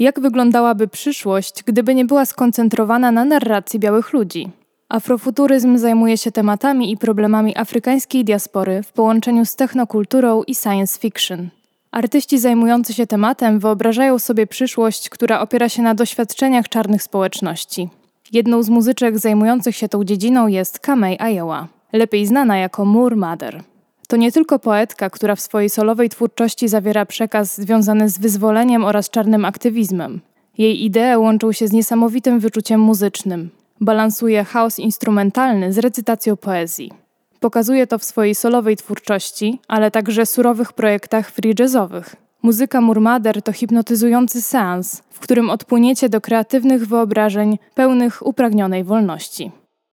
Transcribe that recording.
Jak wyglądałaby przyszłość, gdyby nie była skoncentrowana na narracji białych ludzi? Afrofuturyzm zajmuje się tematami i problemami afrykańskiej diaspory w połączeniu z technokulturą i science fiction. Artyści zajmujący się tematem wyobrażają sobie przyszłość, która opiera się na doświadczeniach czarnych społeczności. Jedną z muzyczek zajmujących się tą dziedziną jest Kamei Iowa, lepiej znana jako Moor Mother. To nie tylko poetka, która w swojej solowej twórczości zawiera przekaz związany z wyzwoleniem oraz czarnym aktywizmem. Jej idee łączą się z niesamowitym wyczuciem muzycznym. Balansuje chaos instrumentalny z recytacją poezji. Pokazuje to w swojej solowej twórczości, ale także surowych projektach free jazzowych. Muzyka Murmader to hipnotyzujący seans, w którym odpłyniecie do kreatywnych wyobrażeń pełnych upragnionej wolności.